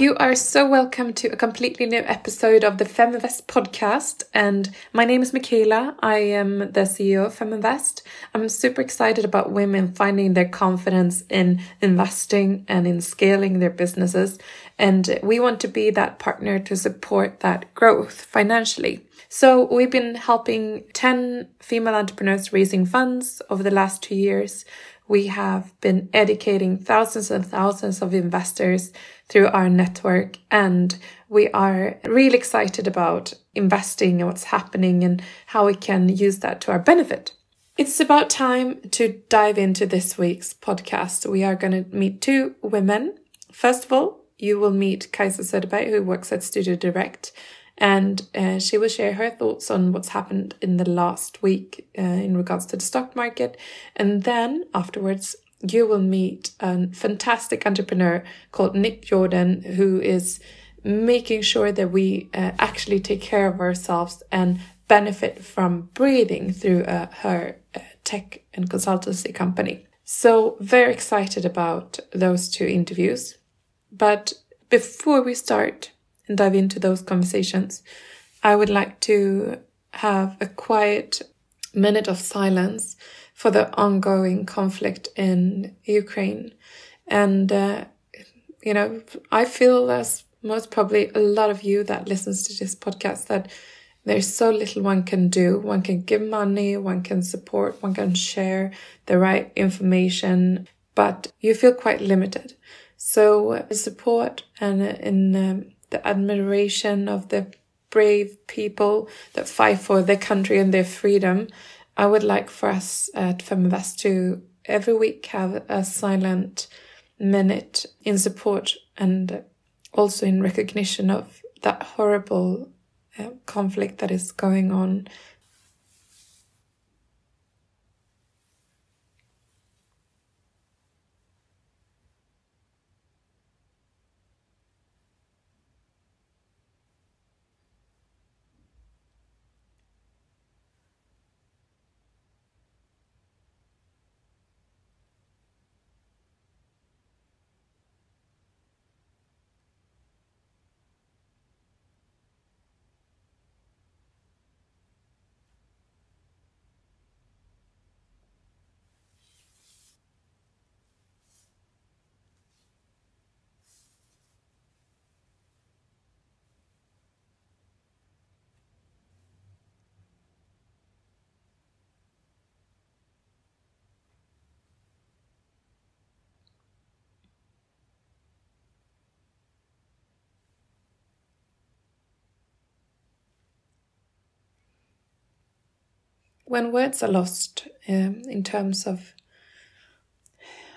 You are so welcome to a completely new episode of the Feminvest podcast. And my name is Michaela. I am the CEO of Feminvest. I'm super excited about women finding their confidence in investing and in scaling their businesses. And we want to be that partner to support that growth financially. So we've been helping 10 female entrepreneurs raising funds over the last two years. We have been educating thousands and thousands of investors through our network. And we are really excited about investing and what's happening and how we can use that to our benefit. It's about time to dive into this week's podcast. We are going to meet two women. First of all, you will meet Kajsa Söderberg, who works at Studio Direct, and uh, she will share her thoughts on what's happened in the last week uh, in regards to the stock market. And then afterwards, you will meet a fantastic entrepreneur called Nick Jordan, who is making sure that we uh, actually take care of ourselves and benefit from breathing through uh, her uh, tech and consultancy company. So, very excited about those two interviews. But before we start dive into those conversations, I would like to have a quiet minute of silence for the ongoing conflict in Ukraine. And, uh, you know, I feel as most probably a lot of you that listens to this podcast that there's so little one can do. One can give money, one can support, one can share the right information, but you feel quite limited. So support and in um, the admiration of the brave people that fight for their country and their freedom I would like for us at Feminvest to every week have a silent minute in support and also in recognition of that horrible uh, conflict that is going on when words are lost um, in terms of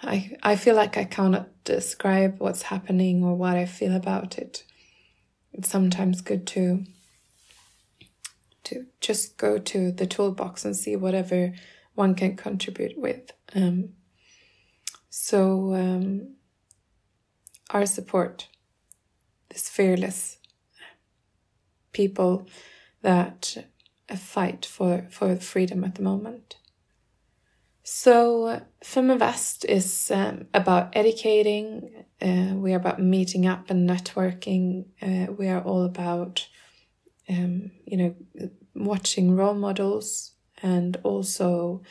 I, I feel like I cannot describe what's happening or what I feel about it. It's sometimes good to to just go to the toolbox and see whatever one can contribute with. Um, so um, our support, this fearless people that a fight for, for freedom at the moment. So, Feminvest is um, about educating, uh, we are about meeting up and networking, uh, we are all about, um, you know, watching role models and also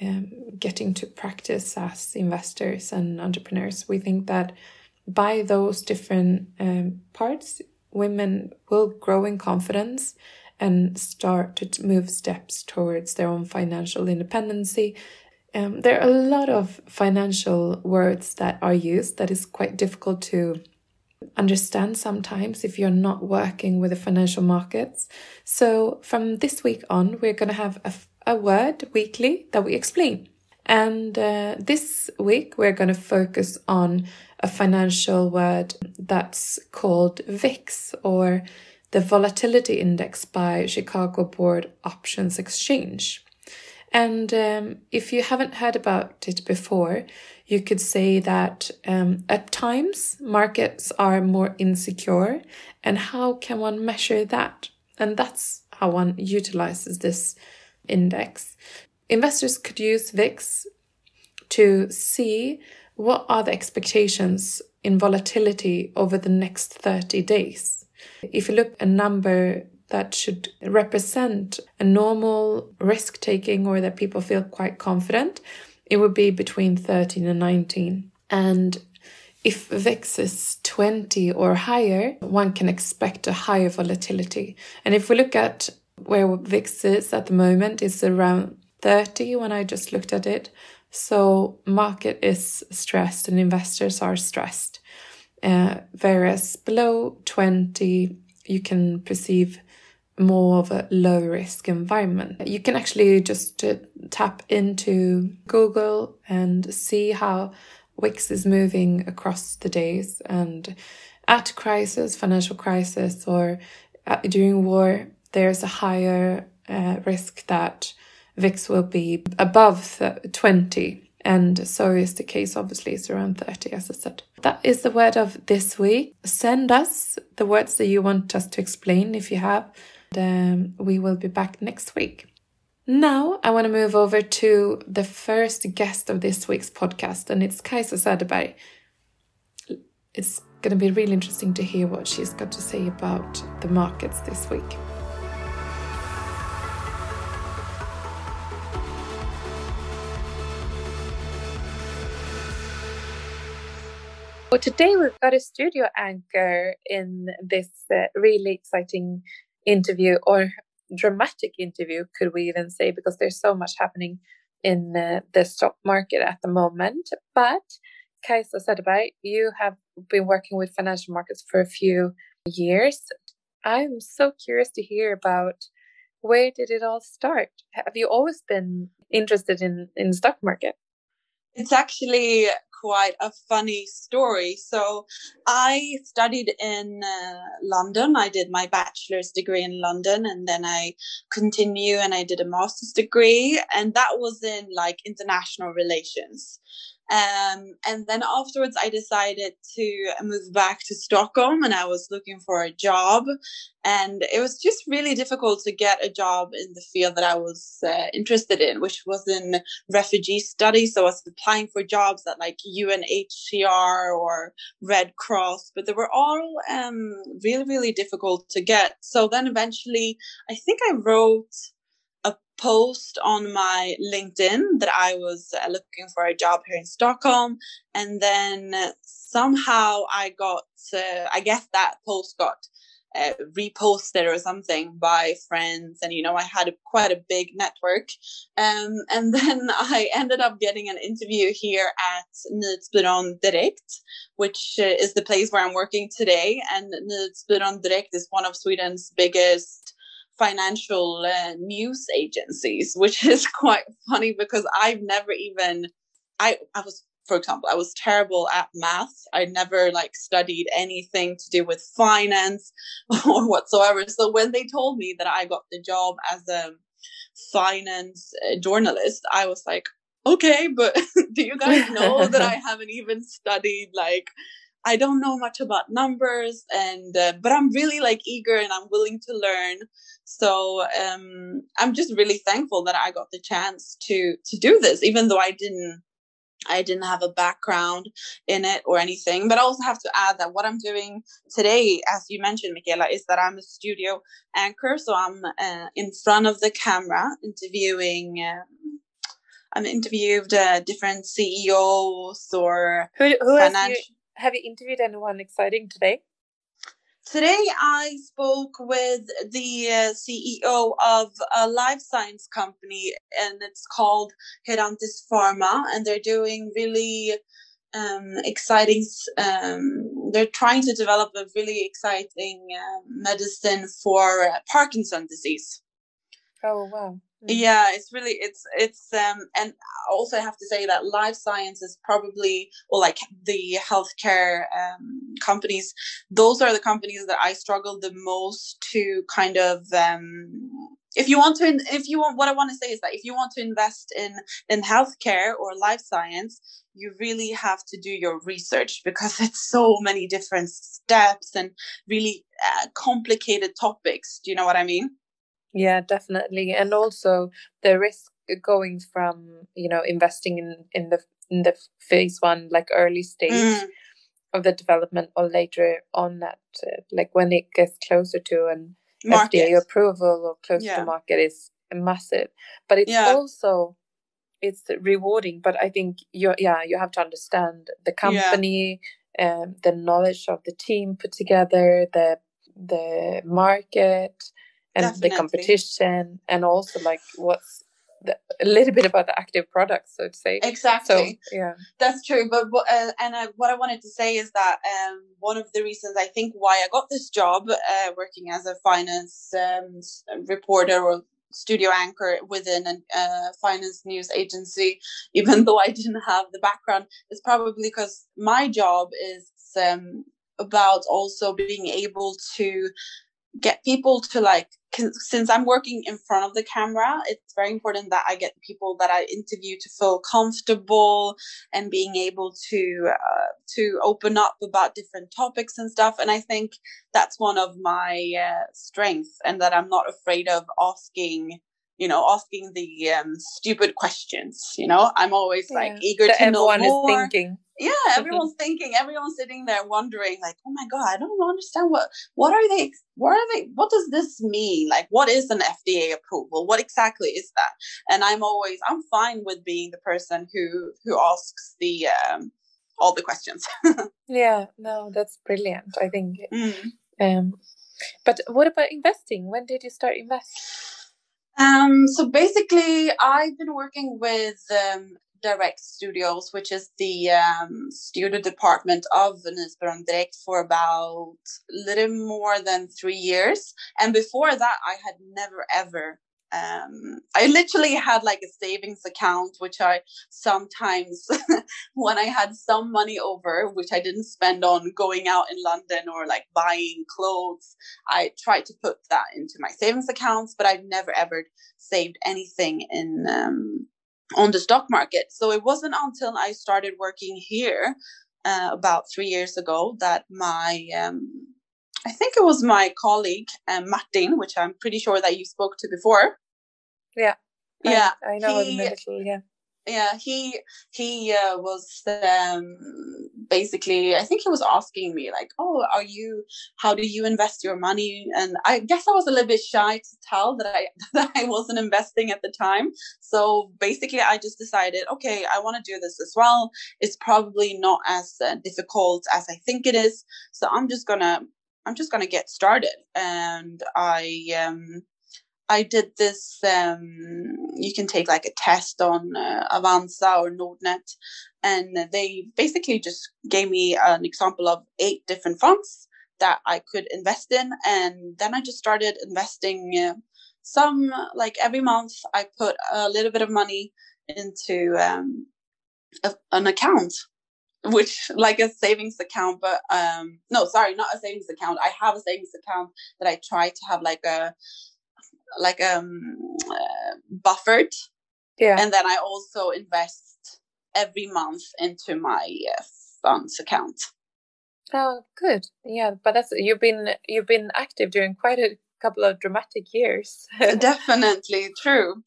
um, getting to practice as investors and entrepreneurs. We think that by those different um, parts, women will grow in confidence and start to move steps towards their own financial independency. Um, there are a lot of financial words that are used that is quite difficult to understand sometimes if you're not working with the financial markets. So from this week on, we're going to have a, a word weekly that we explain. And uh, this week, we're going to focus on a financial word that's called VIX or the volatility index by Chicago Board Options Exchange. And um, if you haven't heard about it before, you could say that um, at times markets are more insecure. And how can one measure that? And that's how one utilizes this index. Investors could use VIX to see what are the expectations in volatility over the next 30 days. If you look a number that should represent a normal risk taking or that people feel quite confident, it would be between 13 and 19. And if VIX is 20 or higher, one can expect a higher volatility. And if we look at where VIX is at the moment, it's around 30 when I just looked at it. So market is stressed and investors are stressed. Uh, whereas below 20, you can perceive more of a low risk environment. You can actually just uh, tap into Google and see how VIX is moving across the days and at crisis, financial crisis, or at, during war, there's a higher uh, risk that VIX will be above 20. And so is the case, obviously, it's around 30, as I said. That is the word of this week. Send us the words that you want us to explain if you have. And, um, we will be back next week. Now I want to move over to the first guest of this week's podcast, and it's Kajsa Söderberg. It's going to be really interesting to hear what she's got to say about the markets this week. Well, today we've got a studio anchor in this uh, really exciting interview, or dramatic interview, could we even say, because there's so much happening in uh, the stock market at the moment. But Kajsa Söderberg, you have been working with financial markets for a few years. I'm so curious to hear about where did it all start? Have you always been interested in in stock market? It's actually quite a funny story. So I studied in uh, London. I did my bachelor's degree in London and then I continue and I did a master's degree and that was in like international relations. Um, and then afterwards, I decided to move back to Stockholm and I was looking for a job. And it was just really difficult to get a job in the field that I was uh, interested in, which was in refugee studies. So I was applying for jobs at like UNHCR or Red Cross, but they were all um, really, really difficult to get. So then eventually, I think I wrote post on my LinkedIn that I was uh, looking for a job here in Stockholm. And then somehow I got, uh, I guess that post got uh, reposted or something by friends and you know i had a, quite a big network um, and then i ended up getting an interview here at nyhetsbyrån direkt which uh, is the place where i'm working today and nyhetsbyrån direkt is one of sweden's biggest financial uh, news agencies, which is quite funny because I've never even I I was for example, I was terrible at math. I never like studied anything to do with finance or whatsoever. So when they told me that I got the job as a finance uh, journalist, I was like, okay, but do you guys know that I haven't even studied like I don't know much about numbers and uh, but I'm really like eager and I'm willing to learn so um, i'm just really thankful that i got the chance to to do this even though i didn't I didn't have a background in it or anything. But I also have to add that what I'm doing today, as you mentioned, Michaela, is that I'm a studio anchor. So I'm uh, in front of the camera interviewing. Um, I'm interviewed uh, different CEOs or who, who financial... have you interviewed anyone exciting today? Today, I spoke with the uh, CEO of a life science company, and it's called Herantis Pharma, and they're doing really um, exciting. Um, they're trying to develop a really exciting uh, medicine for uh, Parkinson disease. Oh wow! Mm. yeah it's really it's it's um and also i have to say that life science is probably or like the healthcare um, companies those are the companies that i struggle the most to kind of um if you want to if you want what i want to say is that if you want to invest in in healthcare or life science you really have to do your research because it's so many different steps and really uh, complicated topics do you know what i mean yeah, definitely. And also the risk going from, you know, investing in in the in the phase one like early stage mm. of the development or later on that uh, like when it gets closer to an Market. FDA approval or close Yeah. to market is massive but it's Yeah. also it's rewarding but I think you yeah you have to understand the company um, the knowledge of the team put together the the market and the competition and also like what's the, a little bit about the active products so to say. Exactly. so yeah. That's true, but uh, and uh, what I wanted to say is that um, one of the reasons I think why I got this job, uh, working as a finance um, reporter or studio anchor within a uh, finance news agency, even though I didn't have the background, is probably because my job is um, about also being able to get people to like since i'm working in front of the camera it's very important that i get people that i interview to feel comfortable and being able to uh, to open up about different topics and stuff. And i think that's one of my uh, strengths and that i'm not afraid of asking you know asking the um, stupid questions you know? I'm always like eager that to know everyone more. is thinking. Yeah everyone's thinking everyone's sitting there wondering like oh my god i don't understand what what are they what are they what does this mean? Like what is an fda approval? What exactly is that? And i'm always i'm fine with being the person who who asks the um all the questions. Yeah no that's brilliant i think. Mm. um but what about investing? When did you start invest Um, so basically, I've been working with um, Direct Studios, which is the um, studio department of Nyhetsbyrån Direkt, for about a little more than three years. And before that, I had never ever. Um, I literally had like a savings account, which I sometimes, when I had some money over, which I didn't spend on going out in London or like buying clothes, I tried to put that into my savings accounts, but I've never ever saved anything in um, on the stock market. So it wasn't until I started working here uh, about three years ago that my um, I think it was my colleague um, Martin, which I'm pretty sure that you spoke to before. Yeah. Yeah, i, know him he- yeah. Yeah he he uh, was um basically i think he was asking me like oh are you how do you invest your money? And i guess i was a little bit shy to tell that i that i wasn't investing at the time. So basically i just decided okay i want to do this as well. It's probably not as uh, difficult as i think it is. So i'm just gonna i'm just gonna get started and i um I did this. Um, you can take like a test on uh, Avanza or Nordnet, and they basically just gave me an example of eight different funds that I could invest in, and then I just started investing. Uh, some like every month, I put a little bit of money into um, a, an account which like a savings account but um no sorry not a savings account. I have a savings account that i try to have like a like um uh, buffered. Yeah. And then i also invest every month into my uh, funds account. Oh good. Yeah but that's you've been you've been active during quite a couple of dramatic years. Definitely true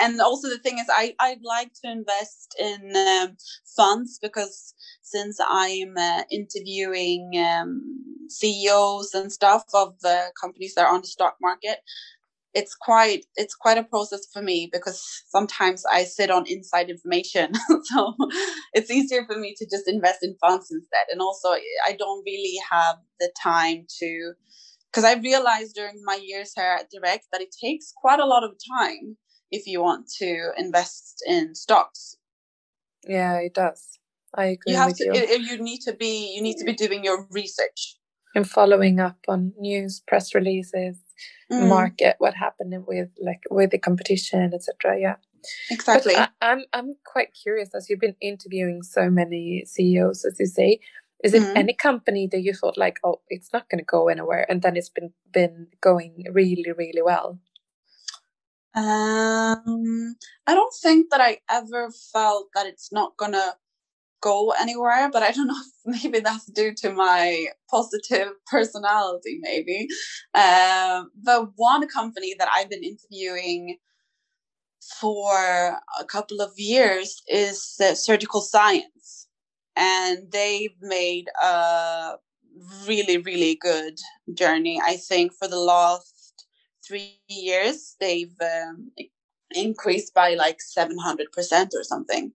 and also the thing is i i'd like to invest in um, funds because since i'm uh, interviewing um, ceos and stuff of the companies that are on the stock market it's quite it's quite a process for me because sometimes i sit on inside information. So it's easier for me to just invest in funds instead. And also i don't really have the time to because i realized during my years here at direct that it takes quite a lot of time if you want to invest in stocks. Yeah it does. I agree you have to you. you. need to be you need to be doing your research. And following up on news press releases Mm, market what happened with like with the competition etc yeah. Exactly. But I, i'm i'm quite curious as you've been interviewing so many ceos as you say is it Mhm. any company that you thought like oh it's not going to go anywhere and then it's been been going really really well Um, I don't think that I ever felt that it's not gonna go anywhere, but I don't know if maybe that's due to my positive personality, maybe. Um, the one company that I've been interviewing for a couple of years is uh, Surgical Science. and they've made a really really good journey i think for the last three years they've um, increased by like 700% or something.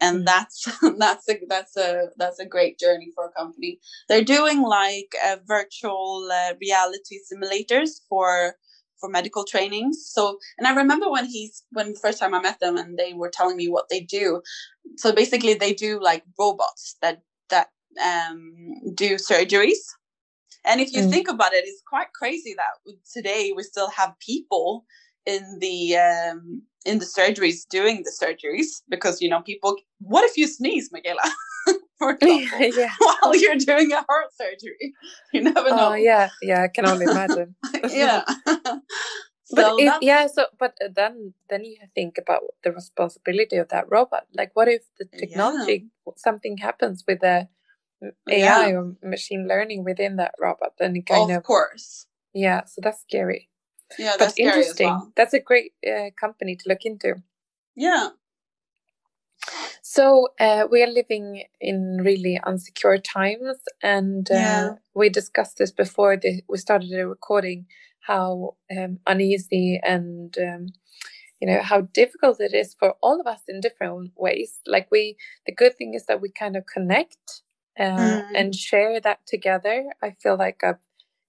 And mm. that's that's a that's a that's a great journey for a company. They're doing like uh, virtual uh, reality simulators for for medical trainings. So and i remember when he's when the first time i met them and they were telling me what they do. So basically they do like robots that that um do surgeries and if you mm. think about it it's quite crazy that today we still have people in the um, in the surgeries doing the surgeries because you know people what if you sneeze Michaela for example yeah. while you're doing a heart surgery. You never know. uh, yeah. Yeah I can only imagine. Yeah. But if, yeah so but uh, then then you think about the responsibility of that robot. Like what if the technology yeah. something happens with the AI yeah. or machine learning within that robot then it kind of, of course yeah so that's scary yeah, that's but interesting. Well. That's a great uh, company to look into. Yeah. So uh, we are living in really unsecure times, and uh, yeah. we discussed this before the, we started the recording. How um, uneasy and um, you know how difficult it is for all of us in different ways. Like we, the good thing is that we kind of connect uh, mm. and share that together. I feel like I've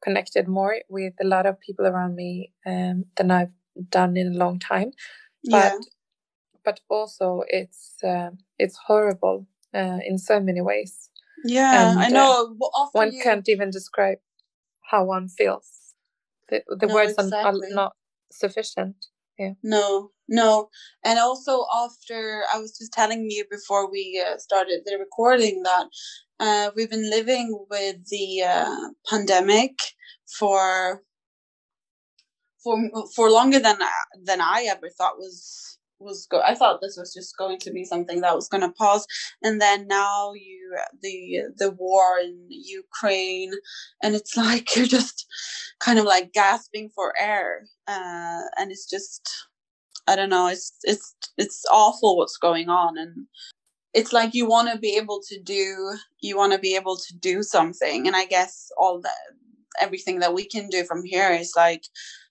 connected more with a lot of people around me um, than I've done in a long time. But yeah. but also it's uh, it's horrible uh, in so many ways. Yeah, and, I know. Uh, one you... can't even describe how one feels. The, the no, words exactly. are not sufficient. Yeah. No, no. And also after I was just telling you before we uh, started the recording that uh, we've been living with the uh, pandemic for for for longer than than I ever thought was was go. I thought this was just going to be something that was going to pause, and then now you the the war in Ukraine, and it's like you're just kind of like gasping for air, uh, and it's just I don't know. It's it's it's awful what's going on, and it's like you want to be able to do you want to be able to do something and i guess all the everything that we can do from here is like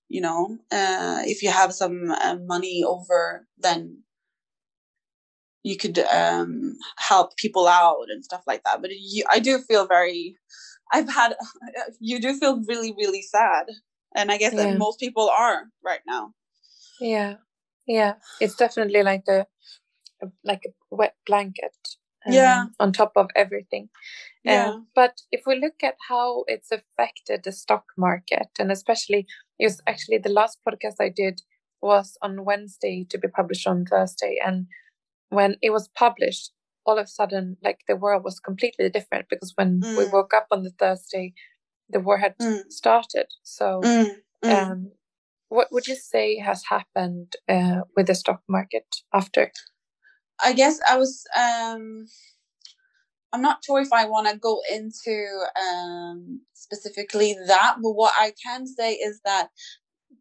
you know uh, if you have some uh, money over then you could um, help people out and stuff like that. But you, i do feel very i've had you do feel really really sad. And i guess yeah. that most people are right now. Yeah. Yeah. It's definitely like a like a wet blanket um, yeah. on top of everything. Yeah. Um, but if we look at how it's affected the stock market and especially because actually the last podcast i did was on wednesday to be published on thursday and when it was published all of a sudden like the world was completely different because when mm. we woke up on the thursday the war had mm. started so mm. mm. um what would you say has happened uh, with the stock market after I guess I was um I'm not sure if I want to go into um specifically that, but what I can say is that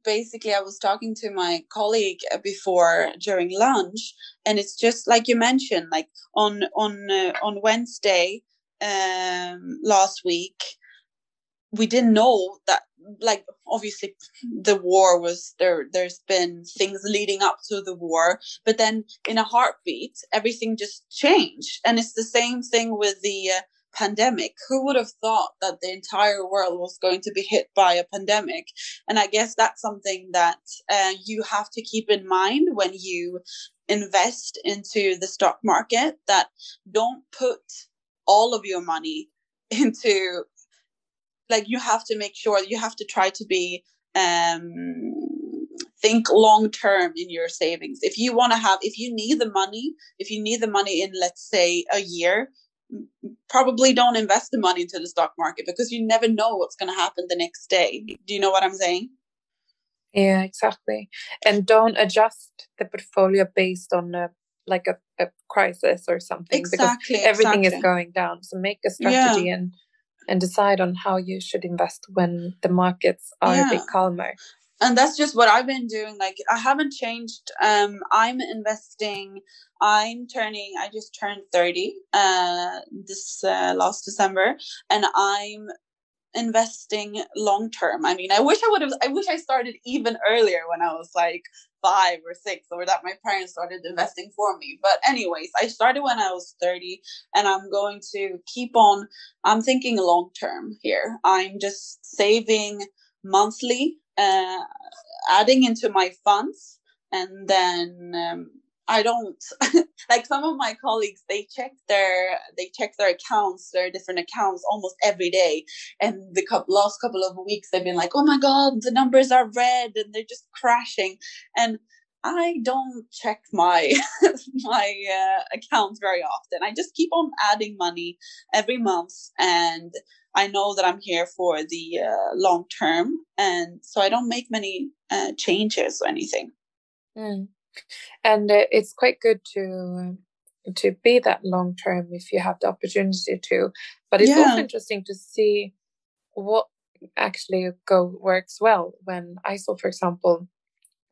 basically I was talking to my colleague before during lunch and it's just like you mentioned like on on uh, on Wednesday um last week we didn't know that like obviously the war was there there's been things leading up to the war but then in a heartbeat everything just changed. And it's the same thing with the uh, pandemic. Who would have thought that the entire world was going to be hit by a pandemic? And i guess that's something that uh, you have to keep in mind when you invest into the stock market that don't put all of your money into like you have to make sure you have to try to be um think long term in your savings. If you want to have if you need the money if you need the money in let's say a year probably don't invest the money into the stock market because you never know what's going to happen the next day. Do you know what i'm saying? Yeah exactly. And don't adjust the portfolio based on a like a, a crisis or something exactly because everything exactly. is going down. So make a strategy yeah. and and decide on how you should invest when the markets are yeah. a bit calmer. and that's just what I've been doing. Like I haven't changed. Um, I'm investing. I'm turning. I just turned thirty. Uh, this uh, last December, and I'm investing long term. I mean, I wish I would have. I wish I started even earlier when I was like five or six, or that my parents started investing for me. But anyways, I started when I was thirty, and I'm going to keep on. I'm thinking long term here. I'm just saving monthly uh, adding into my funds and then um, I don't like some of my colleagues they check their they check their accounts their different accounts almost every day and the couple, last couple of weeks they've been like oh my god the numbers are red and they're just crashing and I don't check my my uh, accounts very often I just keep on adding money every month and I know that I'm here for the uh, long term, and so I don't make many uh, changes or anything. Mm. And uh, it's quite good to to be that long term if you have the opportunity to. But it's yeah. also interesting to see what actually go works well. When I saw, for example,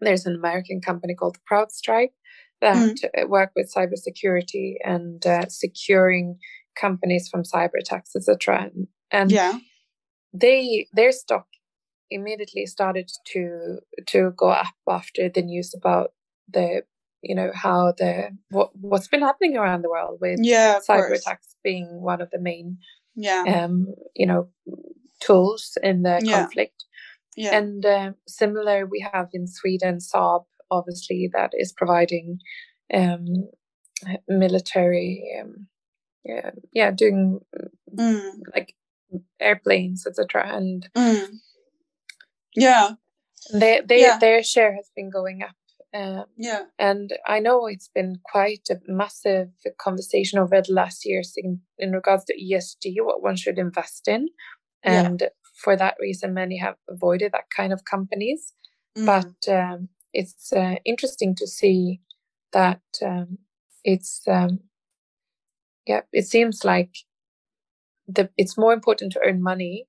there's an American company called CrowdStrike that mm. work with cybersecurity and uh, securing companies from cyber attacks, etc and yeah they their stock immediately started to to go up after the news about the you know how the what what's been happening around the world with yeah cyber course. attacks being one of the main yeah um you know tools in the yeah. conflict yeah and uh, similar we have in sweden saab obviously that is providing um military um, yeah, yeah doing mm. like airplanes, etc. And mm. yeah, they, they yeah. their share has been going up. Um, yeah, and I know it's been quite a massive conversation over the last years in, in regards to ESG, what one should invest in, and yeah. for that reason, many have avoided that kind of companies. Mm. But um, it's uh, interesting to see that um, it's um, yeah, it seems like the it's more important to earn money.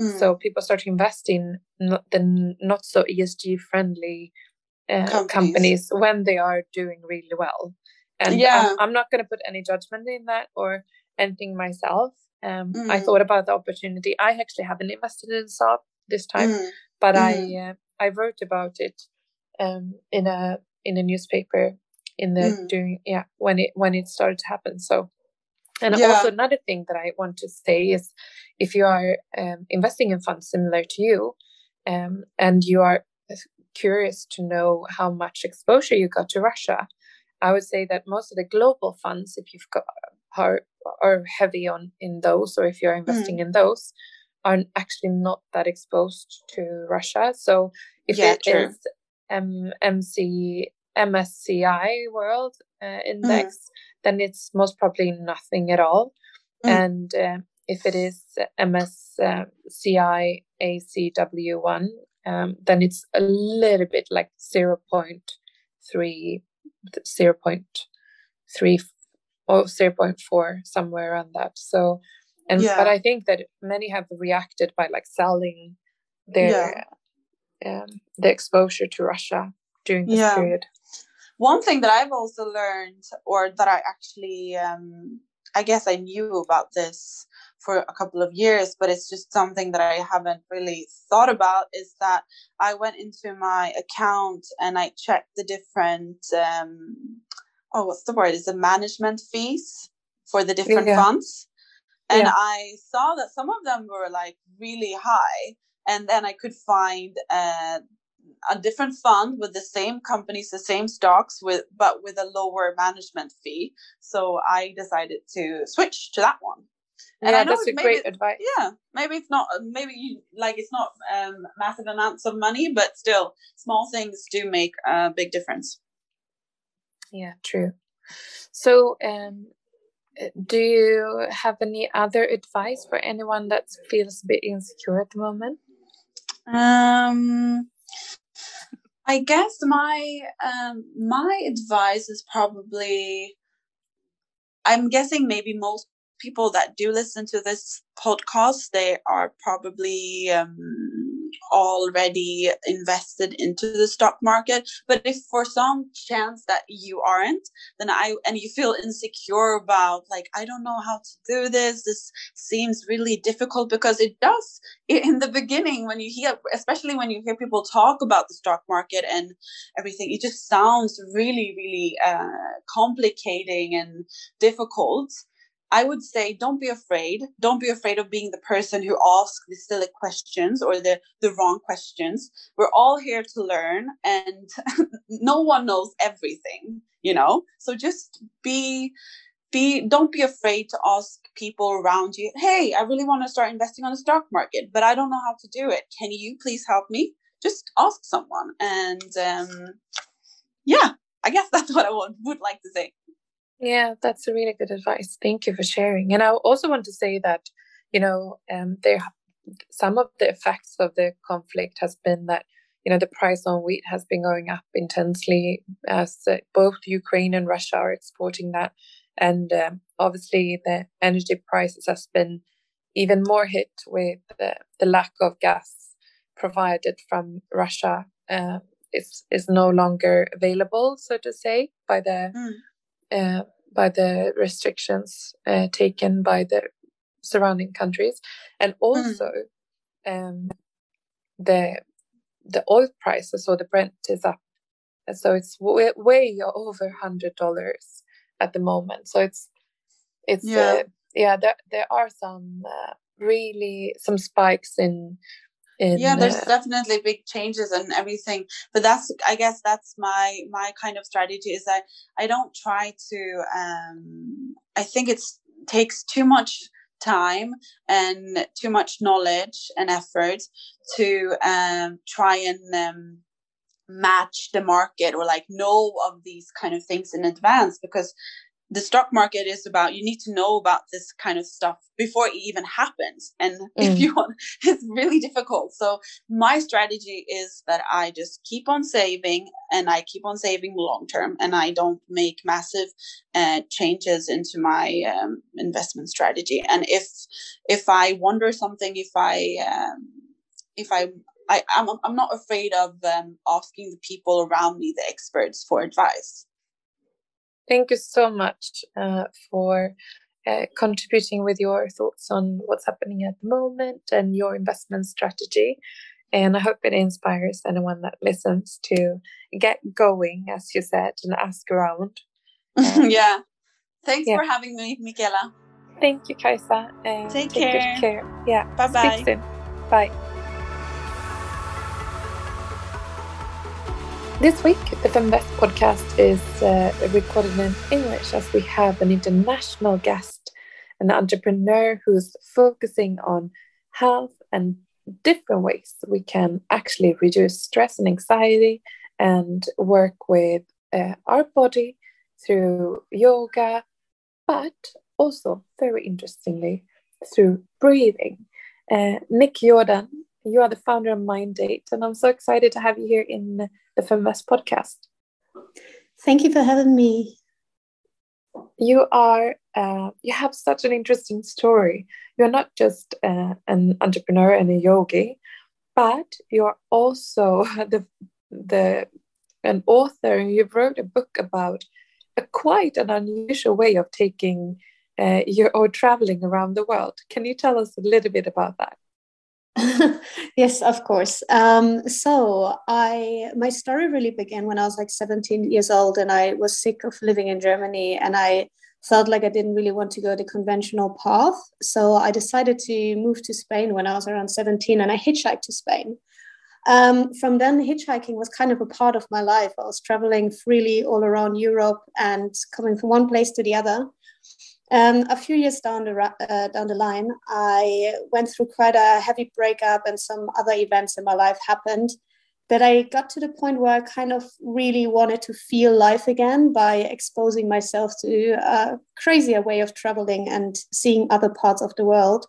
Mm. So people start to invest in not, the not so ESG friendly uh, companies. companies. when they are doing really well. And yeah. I'm, I'm not going to put any judgment in that or anything myself. Um, mm. I thought about the opportunity. I actually haven't invested in Saab this time, mm. but I mm. uh, I wrote about it um, in a in a newspaper in the mm. doing yeah when it when it started to happen. So and yeah. also another thing that I want to say is if you are um, investing in funds similar to you um, and you are curious to know how much exposure you got to Russia, I would say that most of the global funds, if you've got are, are heavy on in those, or if you're investing mm. in those, are actually not that exposed to Russia. So if yeah, it true. is um, MC MSCI World uh, Index, mm then it's most probably nothing at all. Mm. And uh, if it is MSCI ACWI, um, then it's a little bit like 0. 0.3, 0. 0.3 or 0. 0.4, somewhere around that. So, and yeah. but I think that many have reacted by like selling their yeah. um, the exposure to Russia during this yeah. period one thing that I've also learned, or that I actually, um, I guess I knew about this for a couple of years, but it's just something that I haven't really thought about is that I went into my account and I checked the different, um, oh, what's the word? Is the management fees for the different yeah. funds. And yeah. I saw that some of them were like really high. And then I could find uh, a different fund with the same companies, the same stocks, with but with a lower management fee. So I decided to switch to that one. And yeah, that's a great advice. Yeah, maybe it's not maybe you, like it's not um, massive amounts of money, but still, small things do make a big difference. Yeah, true. So, um, do you have any other advice for anyone that feels a bit insecure at the moment? Um, I guess my um, my advice is probably I'm guessing maybe most people that do listen to this podcast they are probably um, already invested into the stock market. But if for some chance that you aren't, then I and you feel insecure about like I don't know how to do this. This seems really difficult because it does in the beginning when you hear, especially when you hear people talk about the stock market and everything, it just sounds really, really uh, complicating and difficult. I would say don't be afraid. Don't be afraid of being the person who asks the silly questions or the, the wrong questions. We're all here to learn and no one knows everything, you know? So just be be don't be afraid to ask people around you, hey, I really want to start investing on the stock market, but I don't know how to do it. Can you please help me? Just ask someone. And um yeah, I guess that's what I would, would like to say. Yeah, that's a really good advice. Thank you for sharing. And I also want to say that, you know, um, there some of the effects of the conflict has been that you know the price on wheat has been going up intensely as uh, both Ukraine and Russia are exporting that, and um, obviously the energy prices has been even more hit with the, the lack of gas provided from Russia. Uh, is is no longer available, so to say, by the mm. Uh, by the restrictions uh, taken by the surrounding countries, and also mm. um, the the oil prices or the Brent is up, so it's way, way over hundred dollars at the moment. So it's it's yeah, uh, yeah there there are some uh, really some spikes in in, yeah there's uh, definitely big changes and everything but that's i guess that's my my kind of strategy is that i don't try to um i think it's takes too much time and too much knowledge and effort to um try and um match the market or like know of these kind of things in advance because the stock market is about you need to know about this kind of stuff before it even happens and mm. if you want it's really difficult so my strategy is that i just keep on saving and i keep on saving long term and i don't make massive uh, changes into my um, investment strategy and if if i wonder something if i um, if i I, I'm, I'm not afraid of um, asking the people around me, the experts, for advice. Thank you so much uh, for uh, contributing with your thoughts on what's happening at the moment and your investment strategy. And I hope it inspires anyone that listens to get going, as you said, and ask around. Um, yeah. Thanks yeah. for having me, Michaela. Thank you, Kajsa. Uh, take, take care. Good care. Yeah. Bye bye. Bye. This week, the Feminvest podcast is uh, recorded in English as we have an international guest, an entrepreneur who's focusing on health and different ways we can actually reduce stress and anxiety and work with uh, our body through yoga, but also, very interestingly, through breathing. Uh, Nick Jordan, you are the founder of Mindate, and I'm so excited to have you here in the Feminvest podcast. Thank you for having me. You are uh, you have such an interesting story. You're not just uh, an entrepreneur and a yogi, but you're also the the an author. and You wrote a book about a quite an unusual way of taking uh, your or traveling around the world. Can you tell us a little bit about that? yes, of course. Um, so I my story really began when I was like 17 years old, and I was sick of living in Germany, and I felt like I didn't really want to go the conventional path. So I decided to move to Spain when I was around 17, and I hitchhiked to Spain. Um, from then, hitchhiking was kind of a part of my life. I was traveling freely all around Europe and coming from one place to the other. Um, a few years down the uh, down the line, I went through quite a heavy breakup, and some other events in my life happened. That I got to the point where I kind of really wanted to feel life again by exposing myself to a crazier way of traveling and seeing other parts of the world.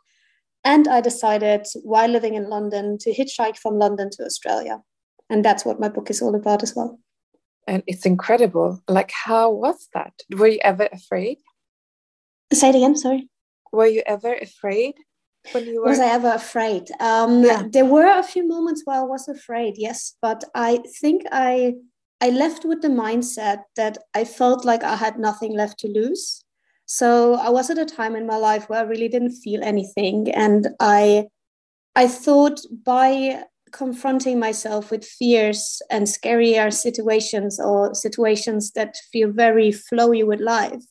And I decided, while living in London, to hitchhike from London to Australia. And that's what my book is all about as well. And it's incredible. Like, how was that? Were you ever afraid? Say it again, sorry. Were you ever afraid? when you were was i ever afraid um Yeah. there were a few moments where i was afraid yes but i think i i left with the mindset that i felt like i had nothing left to lose so i was at a time in my life where i really didn't feel anything and i i thought by confronting myself with fears and scarier situations or situations that feel very flowy with life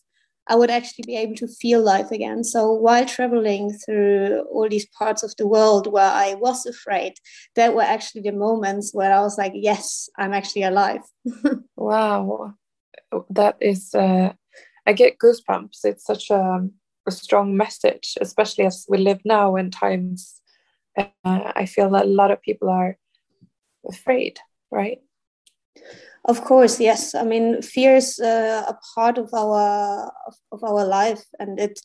I would actually be able to feel life again. So while traveling through all these parts of the world where I was afraid, that were actually the moments where I was like, yes, I'm actually alive. wow that is uh, i get goosebumps it's such a, a strong message especially as we live now in times uh, i feel that a lot of people are afraid right Of course, yes. I mean, fear is uh, a part of our of, our life, and it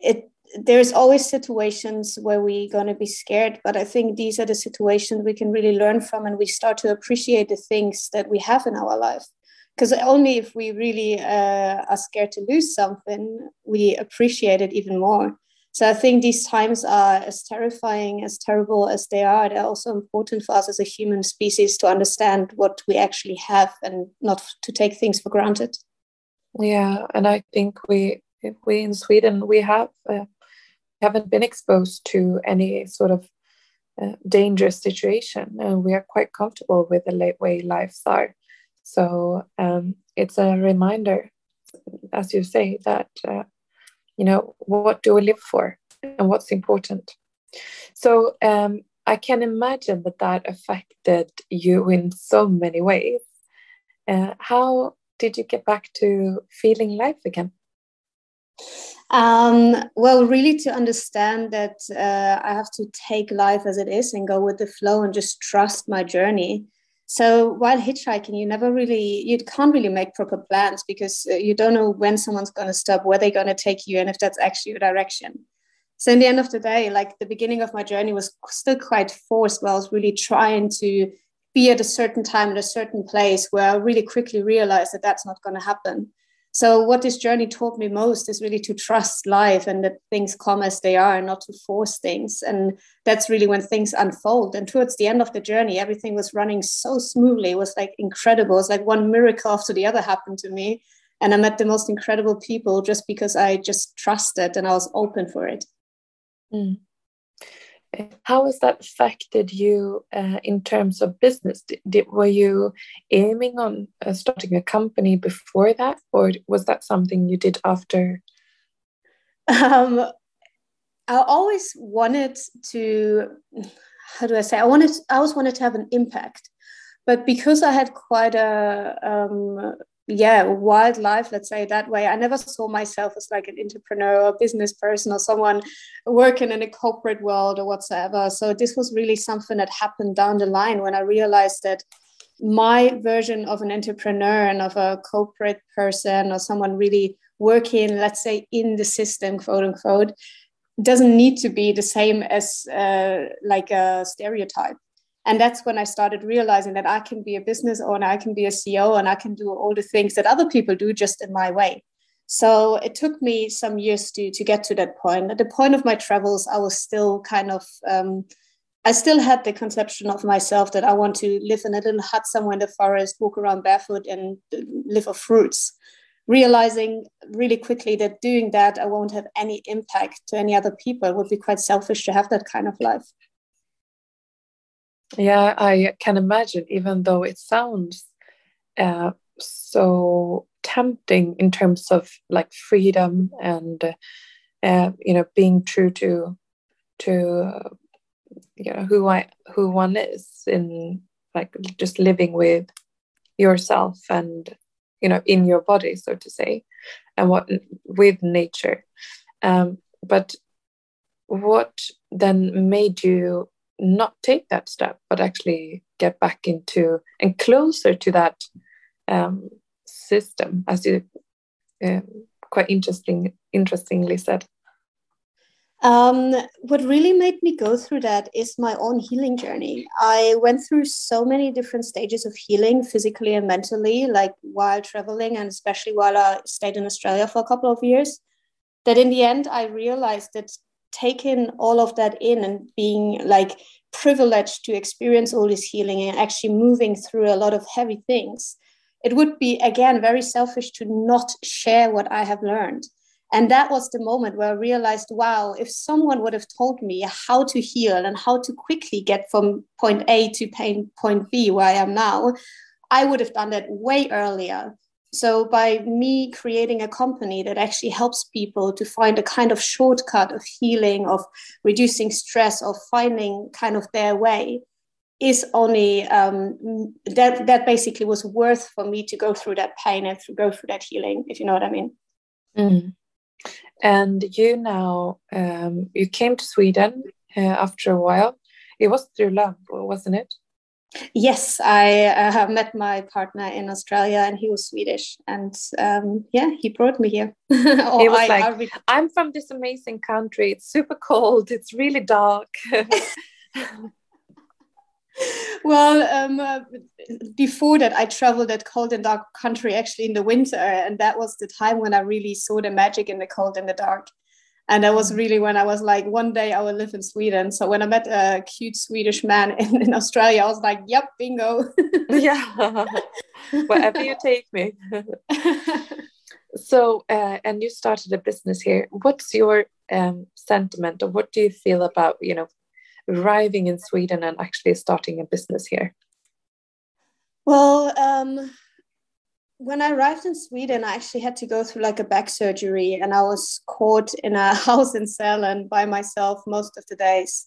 it there's always situations where we're gonna be scared. But I think these are the situations we can really learn from, and we start to appreciate the things that we have in our life. Because only if we really uh, are scared to lose something, we appreciate it even more. So I think these times are as terrifying, as terrible as they are. They're also important for us as a human species to understand what we actually have and not to take things for granted. yeah and i think we we in sweden we have uh, haven't been exposed to any sort of uh, dangerous situation and we are quite comfortable with the way lives are so um, it's a reminder as you say that uh, you know what do we live for and what's important? So um, i can imagine that that affected you in so many ways. Uh, how did you get back to feeling life again? Um, well, really to understand that uh, I have to take life as it is and go with the flow and just trust my journey. So while hitchhiking, you never really, you can't really make proper plans because uh, you don't know when someone's going to stop, where they're going to take you, and if that's actually your direction. So in the end of the day, like the beginning of my journey was still quite forced, where I was really trying to be at a certain time at a certain place where I really quickly realized that that's not going to happen. So what this journey taught me most is really to trust life and that things come as they are and not to force things. And that's really when things unfold. And towards the end of the journey, everything was running so smoothly. It was like incredible. It's like one miracle after the other happened to me. And I met the most incredible people just because I just trusted and I was open for it. Mm. How has that affected you uh, in terms of business? Did, did, were you aiming on uh, starting a company before that, or was that something you did after? Um, I always wanted to. How do I say? I wanted. I always wanted to have an impact, but because I had quite a um, yeah wildlife let's say that way. I never saw myself as like an entrepreneur or business person or someone working in a corporate world or whatsoever. So this was really something that happened down the line when i realized that my version of an entrepreneur and of a corporate person or someone really working let's say in the system quote unquote doesn't need to be the same as uh, like a stereotype and that's when i started realizing that i can be a business owner i can be a ceo and i can do all the things that other people do just in my way. So it took me some years to to get to that point. At the point of my travels i was still kind of um, i still had the conception of myself that i want to live in a little hut somewhere in the forest walk around barefoot and live off fruits. Realizing really quickly that doing that i won't have any impact to any other people. It would be quite selfish to have that kind of life yeah, I can imagine, even though it sounds uh, so tempting in terms of like freedom and uh, you know being true to to you know who I who one is in like just living with yourself and you know in your body so to say and what with nature. Um, but what then made you not take that step, but actually get back into and closer to that um, system, as you um, quite interesting, interestingly said. Um, what really made me go through that is my own healing journey. I went through so many different stages of healing, physically and mentally, like while traveling, and especially while I stayed in Australia for a couple of years. That in the end, I realized that taken all of that in and being like privileged to experience all this healing and actually moving through a lot of heavy things, it would be again very selfish to not share what I have learned. And that was the moment where I realized, wow, if someone would have told me how to heal and how to quickly get from point A to point B, where I am now, I would have done that way earlier. So, by me creating a company that actually helps people to find a kind of shortcut of healing, of reducing stress, of finding kind of their way, is only um, that that basically was worth for me to go through that pain and to go through that healing, if you know what I mean. Mm. And you now um, you came to Sweden uh, after a while. It was through love, wasn't it? Yes, I uh, met my partner in Australia, and he was Swedish, and um, yeah, he brought me here. he was I, like, I "I'm from this amazing country. It's super cold. It's really dark." well, um, uh, before that, I traveled that cold and dark country actually in the winter, and that was the time when I really saw the magic in the cold and the dark. And that was really when I was like, one day I will live in Sweden. So when I met a cute Swedish man in, in Australia, I was like, yep, bingo. yeah, wherever you take me. so, uh, and you started a business here. What's your um, sentiment, or what do you feel about, you know, arriving in Sweden and actually starting a business here? Well, um, when I arrived in Sweden, I actually had to go through like a back surgery, and I was caught in a house in Sälen by myself most of the days.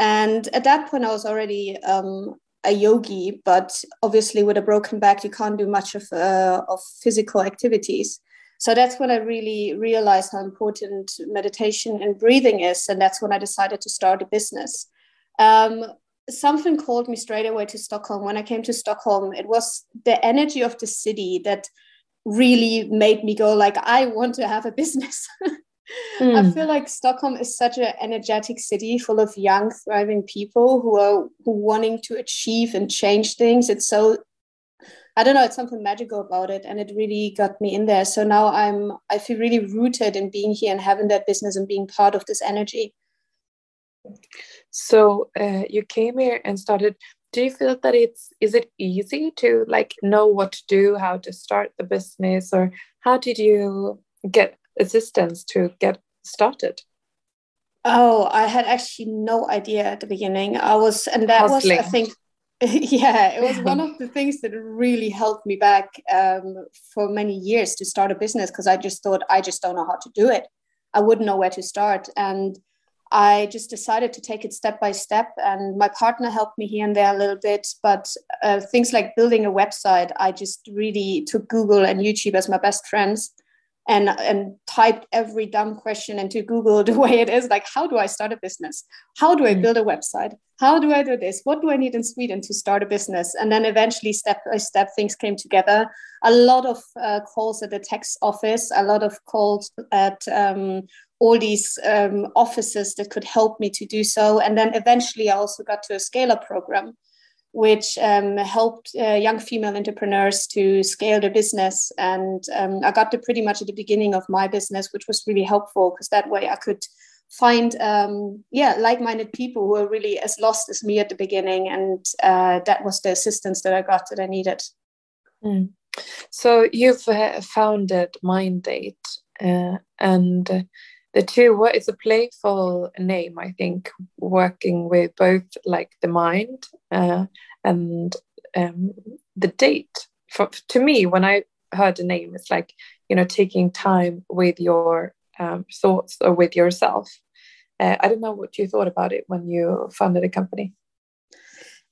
And at that point, I was already um, a yogi, but obviously with a broken back, you can't do much of uh, of physical activities. So that's when I really realized how important meditation and breathing is, and that's when I decided to start a business. Um, something called me straight away to Stockholm. When I came to Stockholm, it was the energy of the city that really made me go like, I want to have a business. mm. I hmm. feel like Stockholm is such an energetic city full of young, thriving people who are who wanting to achieve and change things. It's so I don't know, it's something magical about it. And it really got me in there. So now I'm I feel really rooted in being here and having that business and being part of this energy. So uh, you came here and started. Do you feel that it's is it easy to like know what to do, how to start the business, or how did you get assistance to get started? Oh, I had actually no idea at the beginning. I was, and that Hustling. was, I think, yeah, it was one of the things that really helped me back um, for many years to start a business because I just thought I just don't know how to do it. I wouldn't know where to start, and I just decided to take it step by step, and my partner helped me here and there a little bit. But uh, things like building a website, I just really took Google and YouTube as my best friends, and and typed every dumb question into Google the way it is. Like, how do I start a business? How do I mm. build a website? How do I do this? What do I need in Sweden to start a business? And then eventually, step by step, things came together. A lot of uh, calls at the tax office, a lot of calls at um, all these um, offices that could help me to do so. And then eventually, I also got to a scale up program, which um, helped uh, young female entrepreneurs to scale their business. And um, I got to pretty much at the beginning of my business, which was really helpful because that way I could find um, yeah like-minded people who are really as lost as me at the beginning and uh, that was the assistance that i got that i needed. Mm. so you've uh, founded Mindate uh, and the two what is a playful name i think working with both like the mind uh, and um, the date. For, to me when i heard the name it's like you know taking time with your um, thoughts or with yourself uh, i don't know what you thought about it when you founded a company.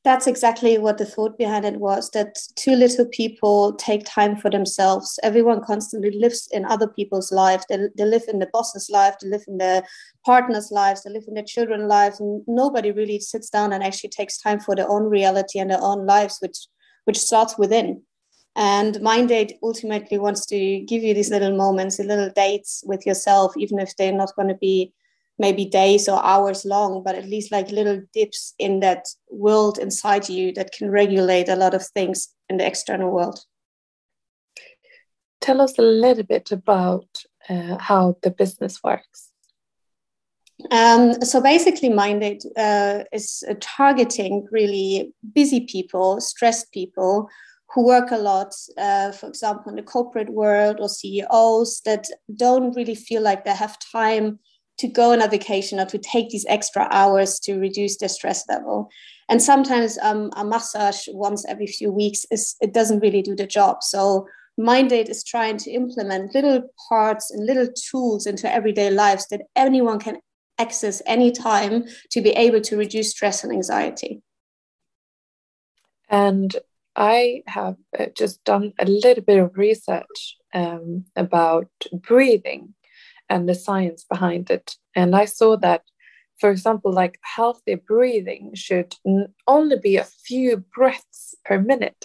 That's exactly what the thought behind it was that too little people take time for themselves. Everyone constantly lives in other people's lives. They, they live in the boss's life they live in their partner's lives they live in their children's lives and nobody really sits down and actually takes time for their own reality and their own lives which which starts within. And Mindate ultimately wants to give you these little moments, the little dates with yourself, even if they're not going to be maybe days or hours long, but at least like little dips in that world inside you that can regulate a lot of things in the external world. Tell us a little bit about uh, how the business works. Um, so basically, Mindate uh, is uh, targeting really busy people, stressed people who work a lot, uh, for example, in the corporate world or CEOs that don't really feel like they have time to go on a vacation or to take these extra hours to reduce their stress level. And sometimes um, a massage once every few weeks is it doesn't really do the job. So Mindate is trying to implement little parts and little tools into everyday lives that anyone can access anytime to be able to reduce stress and anxiety. And I have uh, just done a little bit of research um, about breathing and the science behind it. And I saw that, for example, like healthy breathing should only be a few breaths per minute.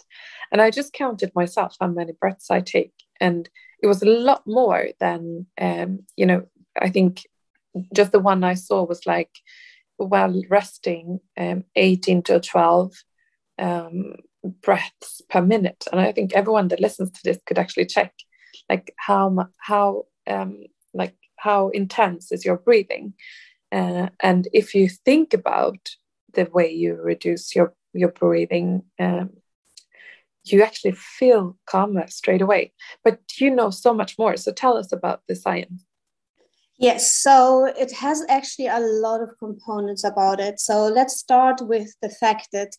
And I just counted myself how many breaths I take. And it was a lot more than, um, you know, I think just the one I saw was like while resting, um, 18 to 12 um, breaths per minute. And I think everyone that listens to this could actually check like how, how, um, like how intense is your breathing. Uh, and if you think about the way you reduce your, your breathing, um, you actually feel calmer straight away. But you know so much more. So tell us about the science. Yes, so it has actually a lot of components about it. So let's start with the fact that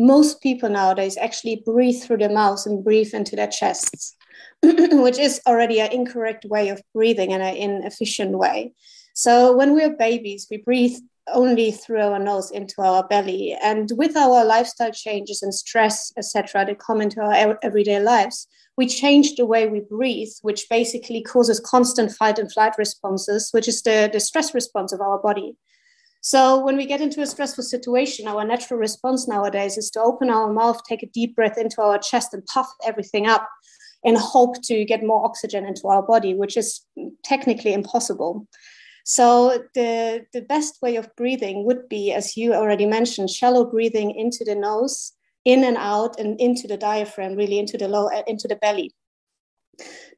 most people nowadays actually breathe through their mouths and breathe into their chests, which is already an incorrect way of breathing and an inefficient way. So when we're babies, we breathe only through our nose into our belly. And with our lifestyle changes and stress, etc., that come into our everyday lives, we change the way we breathe, which basically causes constant fight and flight responses, which is the, the stress response of our body. So when we get into a stressful situation, our natural response nowadays is to open our mouth, take a deep breath into our chest, and puff everything up in hope to get more oxygen into our body, which is technically impossible. So the, the best way of breathing would be, as you already mentioned, shallow breathing into the nose, in and out, and into the diaphragm, really into the low, into the belly.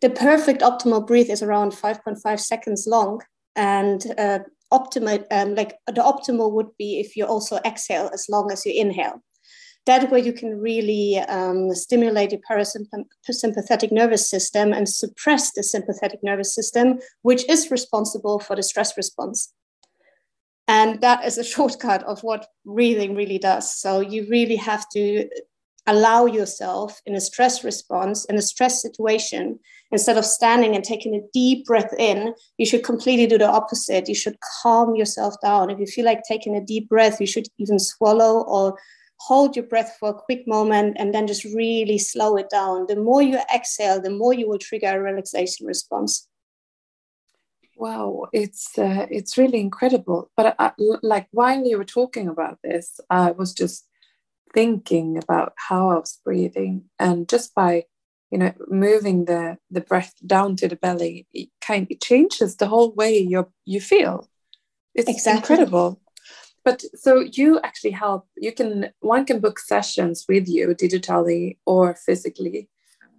The perfect optimal breath is around 5.5 seconds long, and uh, optimal, um, like the optimal would be if you also exhale as long as you inhale. That way, you can really um, stimulate the parasympathetic nervous system and suppress the sympathetic nervous system, which is responsible for the stress response. And that is a shortcut of what breathing really does. So, you really have to allow yourself in a stress response, in a stress situation, instead of standing and taking a deep breath in, you should completely do the opposite. You should calm yourself down. If you feel like taking a deep breath, you should even swallow or hold your breath for a quick moment and then just really slow it down. The more you exhale, the more you will trigger a relaxation response. Wow, it's uh, it's really incredible. But I, like while you were talking about this, I was just thinking about how I was breathing, and just by you know moving the the breath down to the belly, it kind of changes the whole way you you feel. It's exactly. incredible but so you actually help you can one can book sessions with you digitally or physically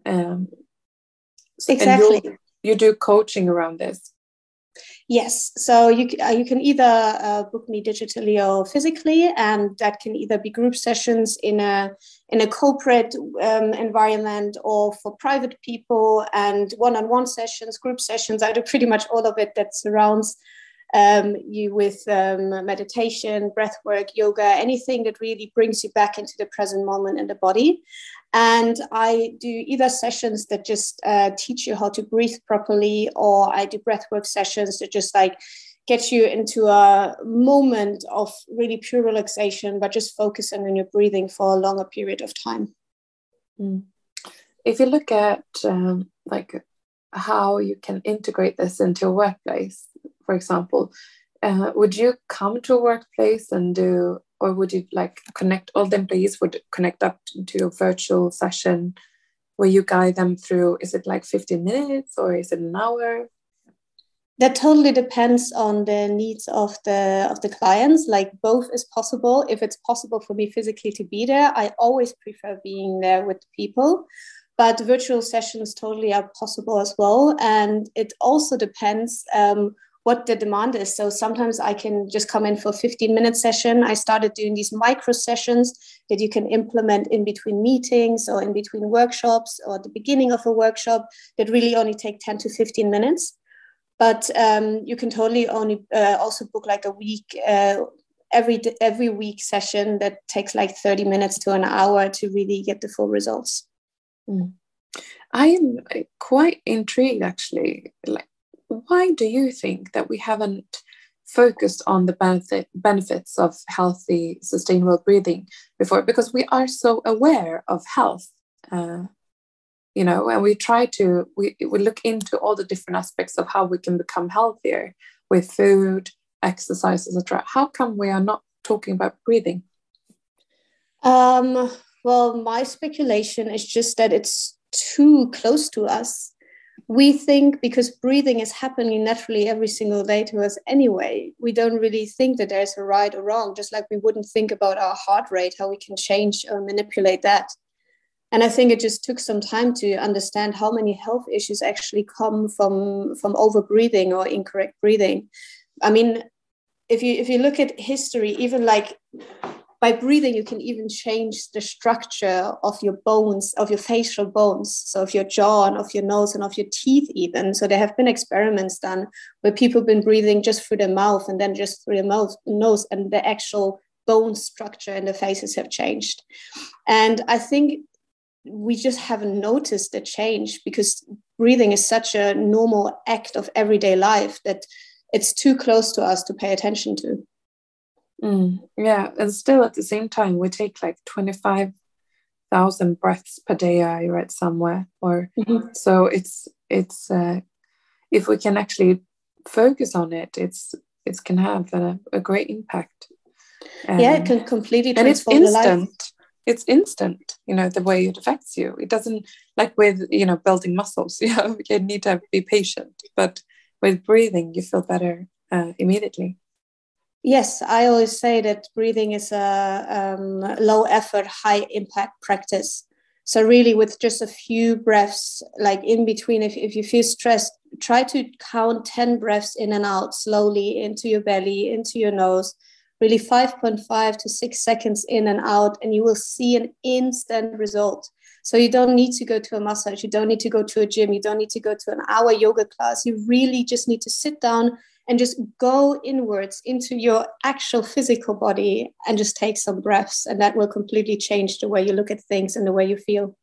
um, exactly you do coaching around this yes so you, uh, you can either uh, book me digitally or physically and that can either be group sessions in a in a corporate um, environment or for private people and one-on-one sessions group sessions i do pretty much all of it that surrounds um, you with um, meditation, breath work, yoga, anything that really brings you back into the present moment in the body. And I do either sessions that just uh, teach you how to breathe properly, or I do breath work sessions that just like get you into a moment of really pure relaxation, but just focusing on your breathing for a longer period of time. Mm. If you look at um, like how you can integrate this into a workplace, for example, uh, would you come to a workplace and do, or would you like connect all the employees would connect up to a virtual session where you guide them through? Is it like 15 minutes or is it an hour? That totally depends on the needs of the of the clients. Like both is possible. If it's possible for me physically to be there, I always prefer being there with people but virtual sessions totally are possible as well and it also depends um, what the demand is. So sometimes I can just come in for a 15 minute session. I started doing these micro sessions that you can implement in between meetings or in between workshops or the beginning of a workshop that really only take 10 to 15 minutes. But um, you can totally only uh, also book like a week, uh, every every week session that takes like 30 minutes to an hour to really get the full results. Mm. I am quite intrigued actually. Like why do you think that we haven't focused on the benefit, benefits of healthy, sustainable breathing before? Because we are so aware of health, uh, you know, and we try to, we, we look into all the different aspects of how we can become healthier with food, exercise, etc. How come we are not talking about breathing? Um, well, my speculation is just that it's too close to us we think because breathing is happening naturally every single day to us anyway, we don't really think that there's a right or wrong, just like we wouldn't think about our heart rate, how we can change or manipulate that. And I think it just took some time to understand how many health issues actually come from, from over breathing or incorrect breathing. I mean, if you if you look at history, even like by breathing, you can even change the structure of your bones, of your facial bones, so of your jaw and of your nose and of your teeth, even. So there have been experiments done where people have been breathing just through their mouth and then just through their mouth, nose, and the actual bone structure in the faces have changed. And I think we just haven't noticed the change because breathing is such a normal act of everyday life that it's too close to us to pay attention to. Mm, yeah, and still at the same time, we take like 25,000 breaths per day, I read somewhere. Or mm-hmm. so it's, it's, uh, if we can actually focus on it, it's, it can have a, a great impact. Um, yeah, it can completely transform and it's instant. It's instant, you know, the way it affects you. It doesn't like with, you know, building muscles, you know, you need to be patient. But with breathing, you feel better uh, immediately. Yes, I always say that breathing is a um, low effort, high impact practice. So, really, with just a few breaths, like in between, if, if you feel stressed, try to count 10 breaths in and out slowly into your belly, into your nose, really 5.5 to 6 seconds in and out, and you will see an instant result. So, you don't need to go to a massage, you don't need to go to a gym, you don't need to go to an hour yoga class. You really just need to sit down and just go inwards into your actual physical body and just take some breaths. And that will completely change the way you look at things and the way you feel.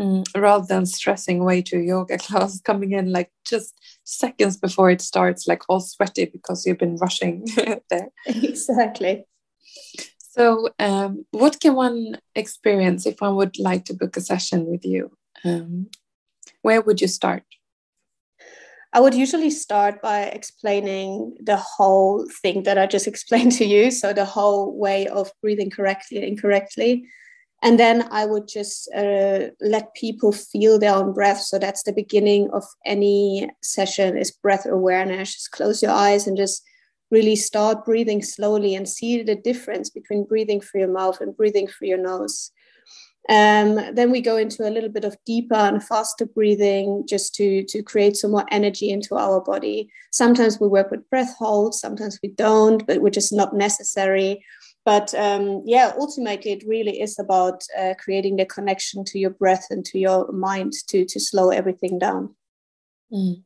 Mm, rather than stressing away to yoga class, coming in like just seconds before it starts, like all sweaty because you've been rushing there. Exactly. So, um, what can one experience if one would like to book a session with you? Um, where would you start? I would usually start by explaining the whole thing that I just explained to you. So, the whole way of breathing correctly and incorrectly. And then I would just uh, let people feel their own breath. So, that's the beginning of any session is breath awareness. Just close your eyes and just really start breathing slowly and see the difference between breathing through your mouth and breathing through your nose. Um, then we go into a little bit of deeper and faster breathing just to, to create some more energy into our body. Sometimes we work with breath holds, sometimes we don't, but which is not necessary. But um, yeah, ultimately, it really is about uh, creating the connection to your breath and to your mind to, to slow everything down. Mm.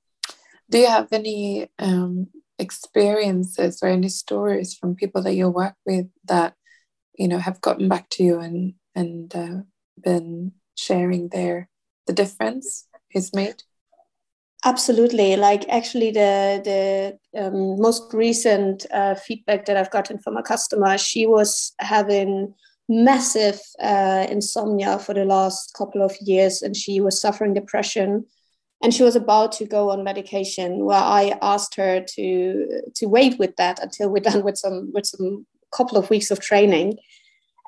Do you have any um, experiences or any stories from people that you work with that you know have gotten back to you and and uh, been sharing their the difference is made? Absolutely. Like actually, the the um, most recent uh, feedback that I've gotten from a customer, she was having massive uh, insomnia for the last couple of years, and she was suffering depression, and she was about to go on medication. Where I asked her to to wait with that until we're done with some with some couple of weeks of training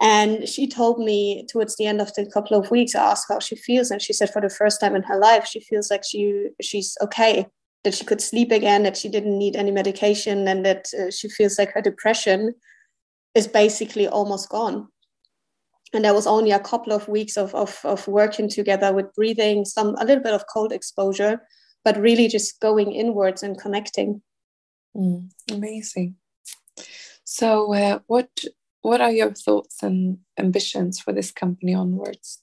and she told me towards the end of the couple of weeks, I asked how she feels, and she said for the first time in her life, she feels like she she's okay, that she could sleep again, that she didn't need any medication, and that uh, she feels like her depression is basically almost gone. And there was only a couple of weeks of, of, of working together with breathing, some a little bit of cold exposure, but really just going inwards and connecting. Mm, amazing. So, uh, what what are your thoughts and ambitions for this company onwards?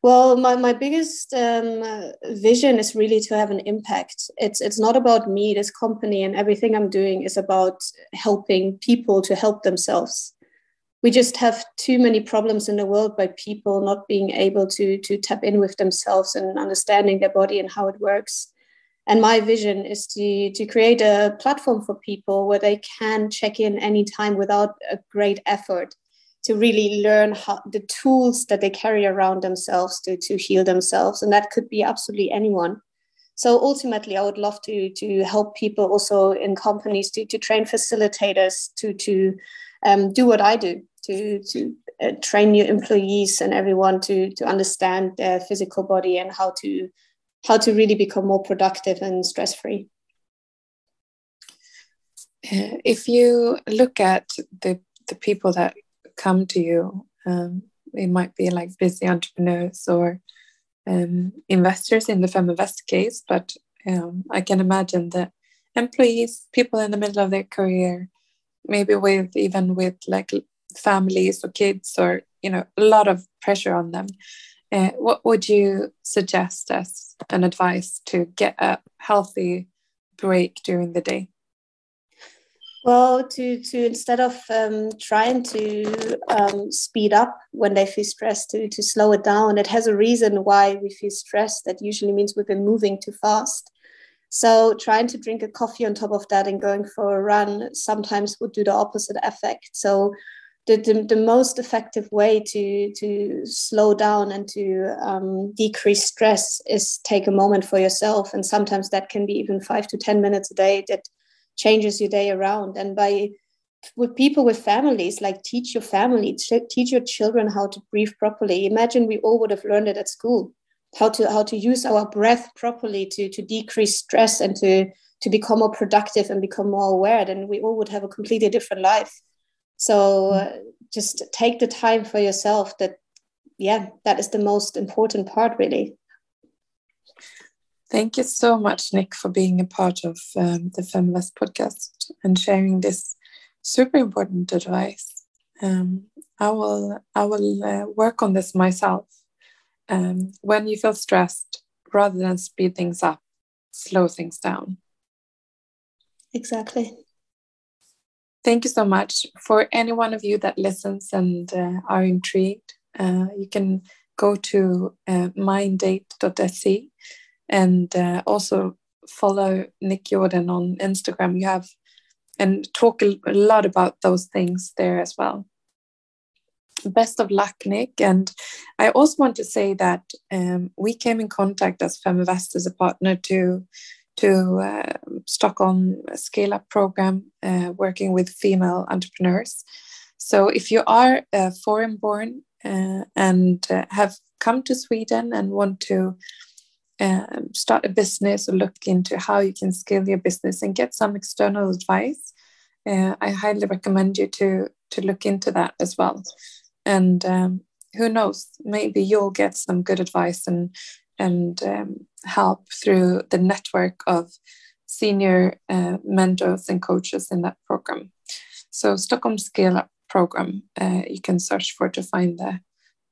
Well, my, my biggest um, vision is really to have an impact. It's it's not about me, this company, and everything I'm doing is about helping people to help themselves. We just have too many problems in the world by people not being able to to tap in with themselves and understanding their body and how it works. And my vision is to to create a platform for people where they can check in anytime without a great effort to really learn how the tools that they carry around themselves to, to heal themselves. And that could be absolutely anyone. So ultimately, I would love to, to help people also in companies to, to train facilitators to, to um, do what I do, to, to uh, train new employees and everyone to, to understand their physical body and how to, how to really become more productive and stress free. If you look at the, the people that come to you. Um, it might be like busy entrepreneurs or um, investors in the Feminvest case, but um, I can imagine that employees, people in the middle of their career, maybe with even with like families or kids or you know a lot of pressure on them. Uh, what would you suggest as an advice to get a healthy break during the day? Well, to to instead of um, trying to um, speed up when they feel stressed, to to slow it down. It has a reason why we feel stressed. That usually means we've been moving too fast. So trying to drink a coffee on top of that and going for a run sometimes would do the opposite effect. So the, the, the most effective way to to slow down and to um, decrease stress is take a moment for yourself. And sometimes that can be even five to ten minutes a day. That changes your day around and by with people with families like teach your family teach your children how to breathe properly imagine we all would have learned it at school how to how to use our breath properly to to decrease stress and to to become more productive and become more aware then we all would have a completely different life so uh, just take the time for yourself that yeah that is the most important part really Thank you so much, Nick, for being a part of um, the Feminvest podcast and sharing this super important advice. Um, I will I will uh, work on this myself. Um, when you feel stressed, rather than speed things up, slow things down. Exactly. Thank you so much. For any one of you that listens and uh, are intrigued, uh, you can go to uh, mindate.se and uh, also follow Nick Jordan on Instagram. You have and talk a, lot about those things there as well. Best of luck, Nick. And I also want to say that um, we came in contact as Feminvest as a partner to to uh, Stockholm Scale Up program, uh, working with female entrepreneurs. So if you are uh, foreign born uh, and uh, have come to Sweden and want to um, start a business or look into how you can scale your business and get some external advice, uh, I highly recommend you to to look into that as well. And um, who knows, maybe you'll get some good advice and and um, help through the network of senior uh, mentors and coaches in that program. So Stockholm Scale Up program, uh, you can search for to find the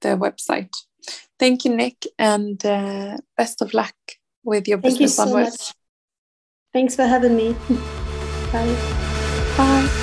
the website. Thank you, Nick, and uh, best of luck with your Thank business you so onwards. Much. Thanks for having me. Bye. Bye.